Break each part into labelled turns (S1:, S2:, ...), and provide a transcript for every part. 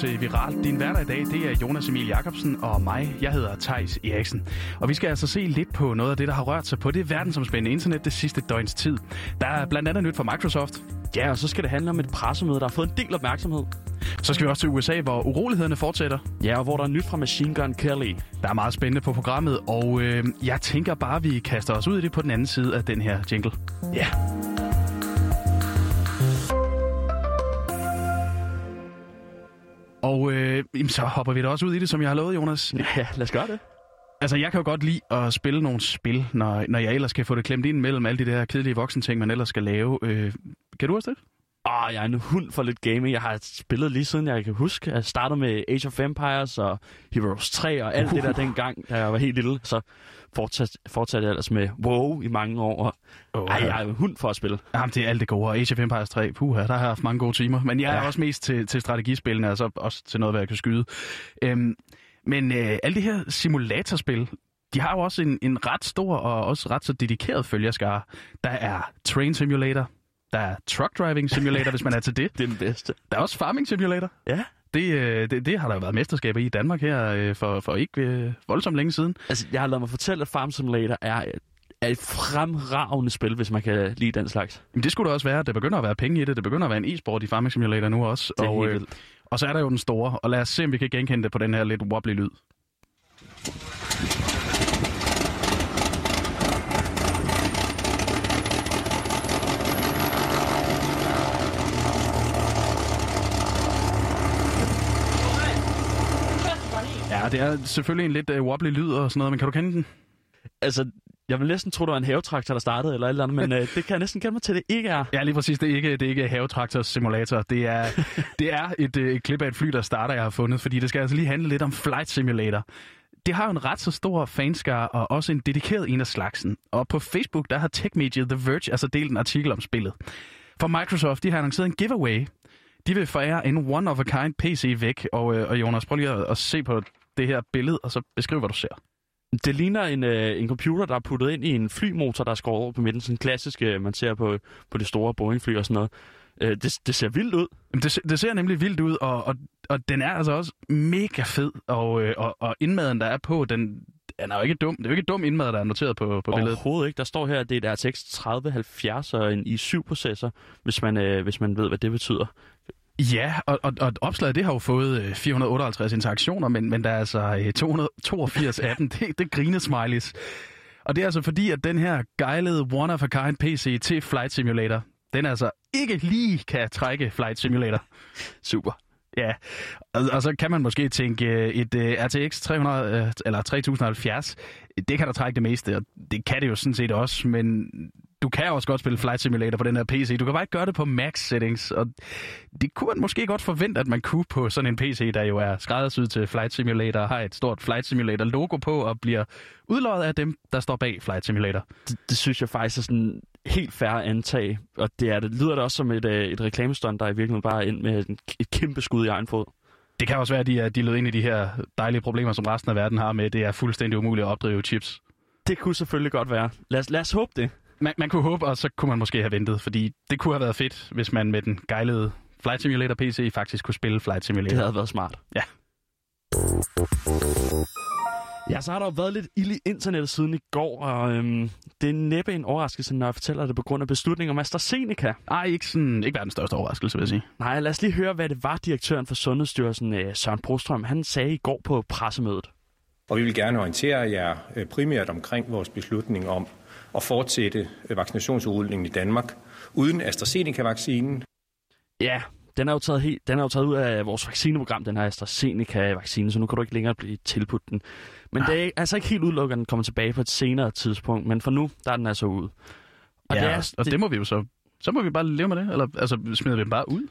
S1: til Viral. Din hverdag i dag, det er Jonas Emil Jakobsen og mig. Jeg hedder Tejs Eriksen. Og vi skal altså se lidt på noget af det, der har rørt sig på det verdensomspændende internet det sidste døgns tid. Der er blandt andet nyt fra Microsoft.
S2: Ja, og så skal det handle om et pressemøde, der har fået en del opmærksomhed.
S1: Så skal vi også til USA, hvor urolighederne fortsætter.
S2: Ja, og hvor der er nyt fra Machine Gun Kelly.
S1: Der er meget spændende på programmet, og øh, jeg tænker bare, vi kaster os ud i det på den anden side af den her jingle.
S2: Ja.
S1: Og øh, så hopper vi da også ud i det, som jeg har lovet, Jonas.
S2: Ja, lad os gøre det.
S1: Altså, jeg kan jo godt lide at spille nogle spil, når, når jeg ellers kan få det klemt ind mellem alle de der kedelige voksenting, man ellers skal lave. Øh, kan du også det?
S2: Åh, jeg er en hund for lidt gaming. Jeg har spillet lige siden jeg kan huske. Jeg startede med Age of Empires og Heroes 3 og alt uh. det der dengang, da jeg var helt lille. Så fortsatte, fortsatte jeg ellers med WoW i mange år. Oh, Ej, jeg er en hund for at spille.
S1: Jamen, det er alt det gode. Age of Empires 3, puha, der har jeg haft mange gode timer. Men jeg ja. er også mest til, til strategispillene, altså også til noget, hvad jeg kan skyde. Øhm, men øh, alle de her simulatorspil, de har jo også en, en ret stor og også ret så dedikeret følgerskare. Der er Train Simulator, der er Truck Driving Simulator, hvis man er til det.
S2: Det er den bedste.
S1: Der er også Farming Simulator.
S2: Ja.
S1: Det, øh, det, det har der jo været mesterskaber i Danmark her øh, for, for ikke øh, voldsomt længe siden.
S2: Altså, jeg har lavet mig fortælle, at Farm Simulator er er et fremragende spil, hvis man kan lide den slags.
S1: Jamen, det skulle da også være. Det begynder at være penge i det. Det begynder at være en e-sport i Farming Simulator nu også.
S2: Det er
S1: og,
S2: helt vildt.
S1: og så er der jo den store. Og lad os se, om vi kan genkende det på den her lidt wobbly lyd. Det er selvfølgelig en lidt uh, wobbly lyd og sådan noget, men kan du kende den?
S2: Altså, jeg vil næsten tro, det var en havetraktor, der startede, eller et eller andet, men øh, det kan jeg næsten kende mig til, det ikke er.
S1: Ja, lige præcis. Det er ikke, det er ikke havetraktors simulator. Det er, det er et, øh, et klip af et fly, der starter, jeg har fundet, fordi det skal altså lige handle lidt om Flight Simulator. Det har jo en ret så stor fanskare og også en dedikeret en af slagsen. Og på Facebook, der har tech-mediet The Verge altså delt en artikel om spillet. For Microsoft, de har annonceret en giveaway. De vil forære en one-of-a-kind PC væk. Og, øh, og Jonas, prøv lige at, at se på det her billede, og så beskriv, hvad du ser.
S2: Det ligner en, øh, en computer, der er puttet ind i en flymotor, der er skåret over på midten. Sådan en klassisk, øh, man ser på, på det store Boeing-fly og sådan noget. Øh, det, det ser vildt ud.
S1: Det, det ser nemlig vildt ud, og, og, og den er altså også mega fed. Og, øh, og, og indmaden, der er på, den, den er jo ikke dum. Det er jo ikke dum indmad, der er noteret på, på billedet.
S2: Overhovedet ikke. Der står her, at det er et RTX 3070 og en i7-processor, hvis man, øh, hvis man ved, hvad det betyder.
S1: Ja, og, og, og opslaget det har jo fået øh, 458 interaktioner, men, men der er altså øh, 282 af dem. Det, det griner smileys. Og det er altså fordi, at den her gejlede one-of-a-kind PC til Flight Simulator, den altså ikke lige kan trække Flight Simulator.
S2: Super.
S1: Ja, og, og så kan man måske tænke, øh, et uh, RTX 300, uh, eller 3070, det kan da trække det meste, og det kan det jo sådan set også, men du kan også godt spille Flight Simulator på den her PC. Du kan bare ikke gøre det på max settings, og det kunne man måske godt forvente, at man kunne på sådan en PC, der jo er skræddersyet til Flight Simulator, har et stort Flight Simulator logo på, og bliver udløjet af dem, der står bag Flight Simulator.
S2: Det, det synes jeg faktisk er sådan helt færre antag, og det, er, det lyder da også som et, øh, et reklamestunt, der i virkeligheden bare ind med et kæmpe skud i egen fod.
S1: Det kan også være, at de er de lød ind i de her dejlige problemer, som resten af verden har med, det er fuldstændig umuligt at opdrive chips.
S2: Det kunne selvfølgelig godt være. Lad os, lad os håbe det.
S1: Man, man kunne håbe, og så kunne man måske have ventet, fordi det kunne have været fedt, hvis man med den gejlede Flight Simulator PC faktisk kunne spille Flight Simulator.
S2: Det havde været smart.
S1: Ja.
S2: Ja, så har der jo været lidt ild i internettet siden i går, og øhm, det er næppe en overraskelse, når jeg fortæller det på grund af beslutningen om AstraZeneca.
S1: Ej, ikke, sådan, ikke verdens største overraskelse, vil jeg sige.
S2: Nej, lad os lige høre, hvad det var, direktøren for Sundhedsstyrelsen, øh, Søren Brostrøm, han sagde i går på pressemødet.
S3: Og vi vil gerne orientere jer øh, primært omkring vores beslutning om at fortsætte vaccinationsudrulningen i Danmark uden AstraZeneca-vaccinen.
S2: Ja, den er jo taget, helt, den er jo taget ud af vores vaccineprogram, den her AstraZeneca-vaccine, så nu kan du ikke længere blive tilbudt den. Men det er altså ikke helt udelukket, at den kommer tilbage på et senere tidspunkt, men for nu, der er den altså ud.
S1: Og, ja, det er, og det, det må vi jo så... Så må vi bare leve med det, eller altså smider vi dem bare ud?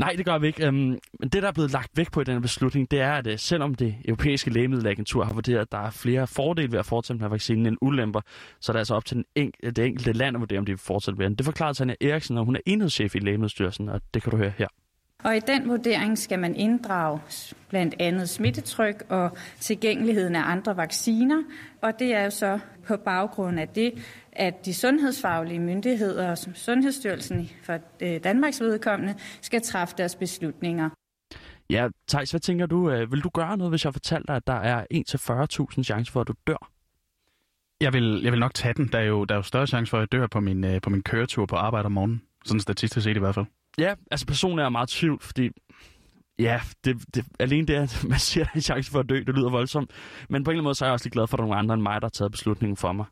S2: Nej, det gør vi ikke. Øhm, men det, der er blevet lagt væk på i den beslutning, det er, at øh, selvom det europæiske lægemiddelagentur har vurderet, at der er flere fordele ved at fortsætte med vaccinen end ulemper, så er det altså op til den enk- det enkelte land at vurdere, om de vil fortsætte med den. Det forklarede Tanja Eriksen, og hun er enhedschef i Lægemiddelstyrelsen, og det kan du høre her.
S4: Og i den vurdering skal man inddrage blandt andet smittetryk og tilgængeligheden af andre vacciner. Og det er jo så på baggrund af det, at de sundhedsfaglige myndigheder, som Sundhedsstyrelsen for øh, Danmarks vedkommende, skal træffe deres beslutninger.
S2: Ja, Thijs, hvad tænker du? Øh, vil du gøre noget, hvis jeg fortalte dig, at der er 1-40.000 chance for, at du dør?
S1: Jeg vil, jeg vil nok tage den. Der er jo, der er jo større chance for, at jeg dør på min, øh, på min køretur på arbejde om morgenen. Sådan statistisk set i hvert fald.
S2: Ja, altså personen er meget tvivl, fordi ja, det, det, alene det, at man siger, at der er en chance for at dø, det lyder voldsomt. Men på en eller anden måde, så er jeg også lige glad for, at der er nogle andre end mig, der har taget beslutningen for mig.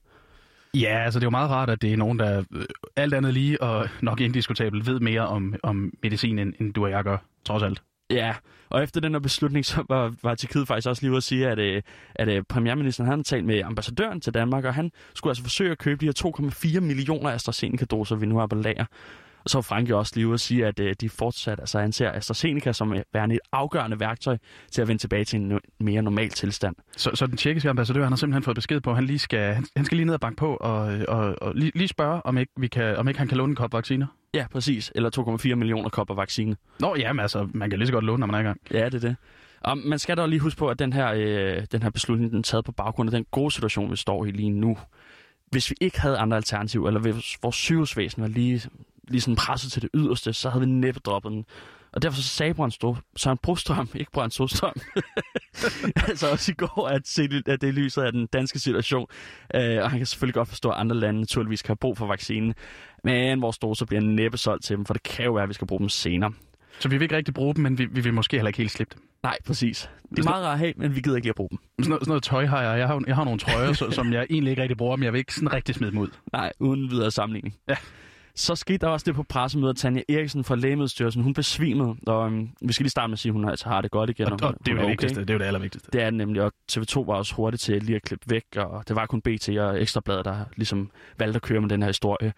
S1: Ja, altså det er jo meget rart, at det er nogen, der øh, alt andet lige og nok indiskutabelt ved mere om, om medicin, end, end du og jeg gør, trods alt.
S2: Ja, og efter den her beslutning, så var, var Tjekkiet faktisk også lige ude at sige, at, øh, at, at premierministeren havde talt med ambassadøren til Danmark, og han skulle altså forsøge at købe de her 2,4 millioner AstraZeneca-doser, vi nu har på lager. Og så var Frank også lige ude at sige, at øh, de fortsat altså, anser AstraZeneca som værende et afgørende værktøj til at vende tilbage til en mere normal tilstand.
S1: Så, så den tjekkiske ambassadør han har simpelthen fået besked på, at han, lige skal, han, skal lige ned og banke på og, og, og lige, lige spørge, om ikke, vi kan, om ikke han kan låne en kop vacciner?
S2: Ja, præcis. Eller 2,4 millioner kopper vaccine.
S1: Nå, jamen altså, man kan lige så godt låne, når man er i gang.
S2: Ja, det er det. Og man skal da lige huske på, at den her, øh, den her beslutning den er taget på baggrund af den gode situation, vi står i lige nu. Hvis vi ikke havde andre alternativer, eller hvis vores sygehusvæsen var lige lige sådan presset til det yderste, så havde vi næppe droppet den. Og derfor så sagde Brønd Stor, Søren Brostrøm, ikke Brønd Storstrøm, altså også i går, at, se, at det lyser af den danske situation. Øh, og han kan selvfølgelig godt forstå, at andre lande naturligvis kan have brug for vaccinen. Men vores doser bliver næppe solgt til dem, for det kan jo være, at vi skal bruge dem senere.
S1: Så vi vil ikke rigtig bruge dem, men vi, vi vil måske heller ikke helt slippe dem.
S2: Nej, præcis. Det er meget rart at have, men vi gider ikke lige at bruge dem.
S1: Sådan noget, sådan noget tøj har jeg. Jeg har, jeg har nogle trøjer, så, som jeg egentlig ikke rigtig bruger, men jeg vil ikke sådan rigtig smide dem ud.
S2: Nej, uden videre sammenligning.
S1: Ja.
S2: Så skete der også det på pressemødet, Tanja Eriksen fra Lægemiddelstyrelsen, hun besvimede, og um, vi skal lige starte med at sige, at hun altså har det godt igen.
S1: Og, og, og det er jo det okay. vigtigste, det er jo det allervigtigste.
S2: Det er det nemlig, og TV2 var også hurtigt til lige at klippe væk, og det var kun BT og Ekstrabladet, der ligesom valgte at køre med den her historie.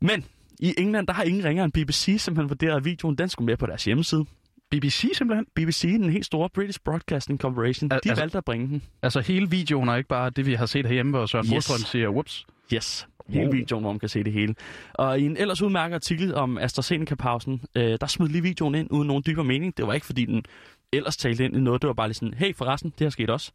S2: Men i England, der har ingen ringer end BBC simpelthen vurderet, at videoen den skulle med på deres hjemmeside.
S1: BBC simpelthen?
S2: BBC, den helt store British Broadcasting Corporation, Al- de altså, valgte at bringe den.
S1: Altså hele videoen er ikke bare det, vi har set herhjemme, hvor Søren yes. Brostrøm siger, whoops.
S2: Yes, hele videoen, hvor man kan se det hele. Og i en ellers udmærket artikel om AstraZeneca-pausen, øh, der smed lige videoen ind uden nogen dybere mening. Det var ikke, fordi den ellers talte ind i noget. Det var bare lige sådan, hey forresten, det har sket også.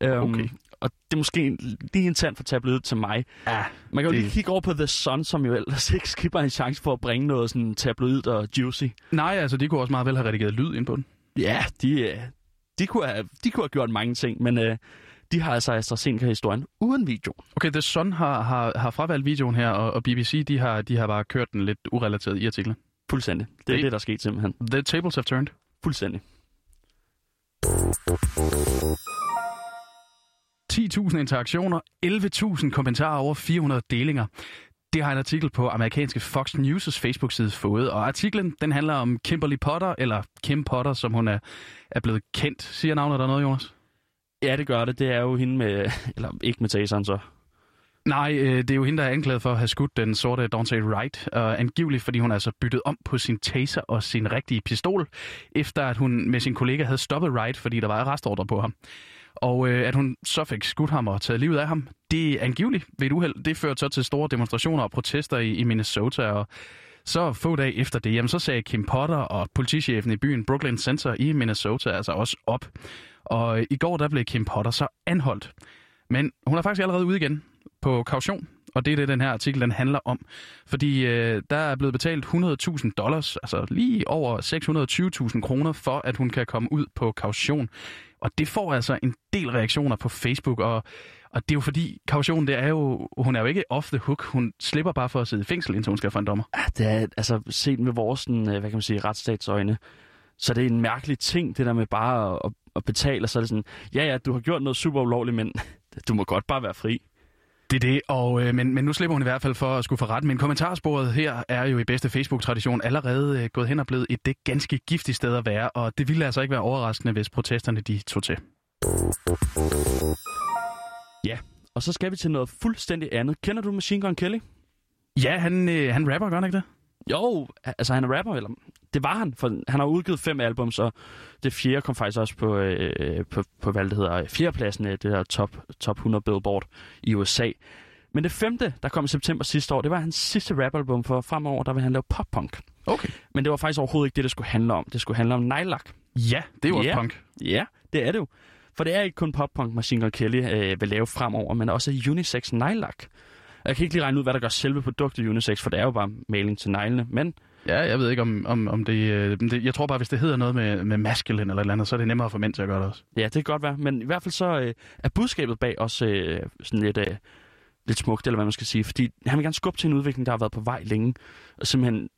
S2: Øhm,
S1: Okay.
S2: og det er måske lige en tand for tabloidet til mig.
S1: Ja,
S2: Man kan jo
S1: det-
S2: lige kigge over på The Sun, som jo ellers ikke skipper en chance for at bringe noget sådan tabloidt og juicy.
S1: Nej, altså de kunne også meget vel have redigeret lyd ind på den.
S2: Ja, de, øh, de, kunne, have, de kunne have gjort mange ting, men øh, de har altså AstraZeneca-historien uden video.
S1: Okay, The Sun har, har, har fravalgt videoen her, og, og BBC de har, de har bare kørt den lidt urelateret i artiklen.
S2: Fuldstændig. Det er
S1: Det-
S2: det, der er sket simpelthen.
S1: The tables have turned.
S2: Fuldstændig.
S1: 10.000 interaktioner, 11.000 kommentarer over 400 delinger. Det har en artikel på amerikanske Fox News' Facebook-side fået, og artiklen den handler om Kimberly Potter, eller Kim Potter, som hun er, er blevet kendt. Siger navnet der noget, Jonas?
S2: Ja, det gør det. Det er jo hende med... Eller ikke med taseren så.
S1: Nej, øh, det er jo hende, der er anklaget for at have skudt den sorte Dante Wright, og angiveligt fordi hun altså byttet om på sin taser og sin rigtige pistol, efter at hun med sin kollega havde stoppet Wright, fordi der var arrestordre på ham. Og øh, at hun så fik skudt ham og taget livet af ham, det er angiveligt ved et uheld. Det førte så til store demonstrationer og protester i, i Minnesota, og så få dage efter det, jamen, så sagde Kim Potter og politichefen i byen Brooklyn Center i Minnesota altså også op. Og øh, i går der blev Kim Potter så anholdt. Men hun er faktisk allerede ude igen på kaution, og det er det, den her artikel den handler om. Fordi øh, der er blevet betalt 100.000 dollars, altså lige over 620.000 kroner, for at hun kan komme ud på kaution. Og det får altså en del reaktioner på Facebook, og, og det er jo fordi, kaution, det er jo, hun er jo ikke off the hook. Hun slipper bare for at sidde i fængsel, indtil hun skal for en dommer.
S2: Ja, det er, altså, set med vores, sådan, øh, hvad kan man sige, retsstatsøjne, så det er en mærkelig ting, det der med bare at, at betale, og så er det sådan, ja, ja, du har gjort noget super ulovligt, men du må godt bare være fri.
S1: Det er det, og, øh, men, men nu slipper hun i hvert fald for at skulle få ret. Men kommentarsporet her er jo i bedste Facebook-tradition allerede øh, gået hen og blevet et det ganske giftigt sted at være, og det ville altså ikke være overraskende, hvis protesterne de tog til.
S2: Ja, og så skal vi til noget fuldstændig andet. Kender du Machine Gun Kelly?
S1: Ja, han, øh, han rapper, gør han ikke det?
S2: Jo, altså han er rapper, eller det var han, for han har udgivet fem albums, og det fjerde kom faktisk også på, øh, på, på hvad det hedder, fjerdepladsen af det der top, top 100 Billboard i USA. Men det femte, der kom i september sidste år, det var hans sidste rapalbum, for fremover, der vil han lave pop-punk.
S1: Okay.
S2: Men det var faktisk overhovedet ikke det, det skulle handle om. Det skulle handle om nejlak.
S1: Ja, det er også
S2: Ja.
S1: punk.
S2: Ja, det er det jo. For det er ikke kun pop-punk, Machine Gun Kelly øh, vil lave fremover, men også unisex nejlak. Og Jeg kan ikke lige regne ud, hvad der gør selve produktet unisex, for det er jo bare maling til neglene. Men
S1: Ja, jeg ved ikke, om, om, om det, øh, det... Jeg tror bare, hvis det hedder noget med, med masculine eller et eller andet, så er det nemmere for mænd til at gøre det også.
S2: Ja, det kan godt være. Men i hvert fald så øh, er budskabet bag også øh, sådan lidt, øh, lidt smukt, eller hvad man skal sige. Fordi han vil gerne skubbe til en udvikling, der har været på vej længe. Og simpelthen,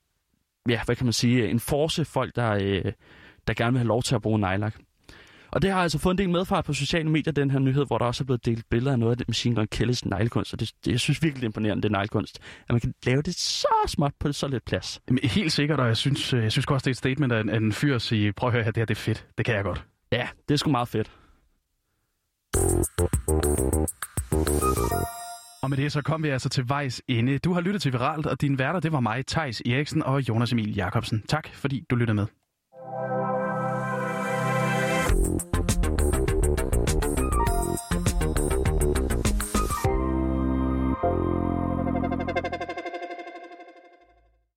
S2: ja, hvad kan man sige, en force folk, der, øh, der gerne vil have lov til at bruge nejlak. Og det har altså fået en del medfart på sociale medier, den her nyhed, hvor der også er blevet delt billeder af noget af det Machine Gun Kellys neglekunst. Og det, det, jeg synes virkelig, det er imponerende, det neglekunst. At man kan lave det så småt på så lidt plads.
S1: Jamen, helt sikkert, og jeg synes, øh, jeg synes også, det er et statement af en, af en fyr at sige, prøv at høre her, det her det er fedt. Det kan jeg godt.
S2: Ja, det er sgu meget fedt.
S1: Og med det så kom vi altså til vejs ende. Du har lyttet til Viralt, og din værter, det var mig, Tejs Eriksen og Jonas Emil Jakobsen. Tak, fordi du lyttede med.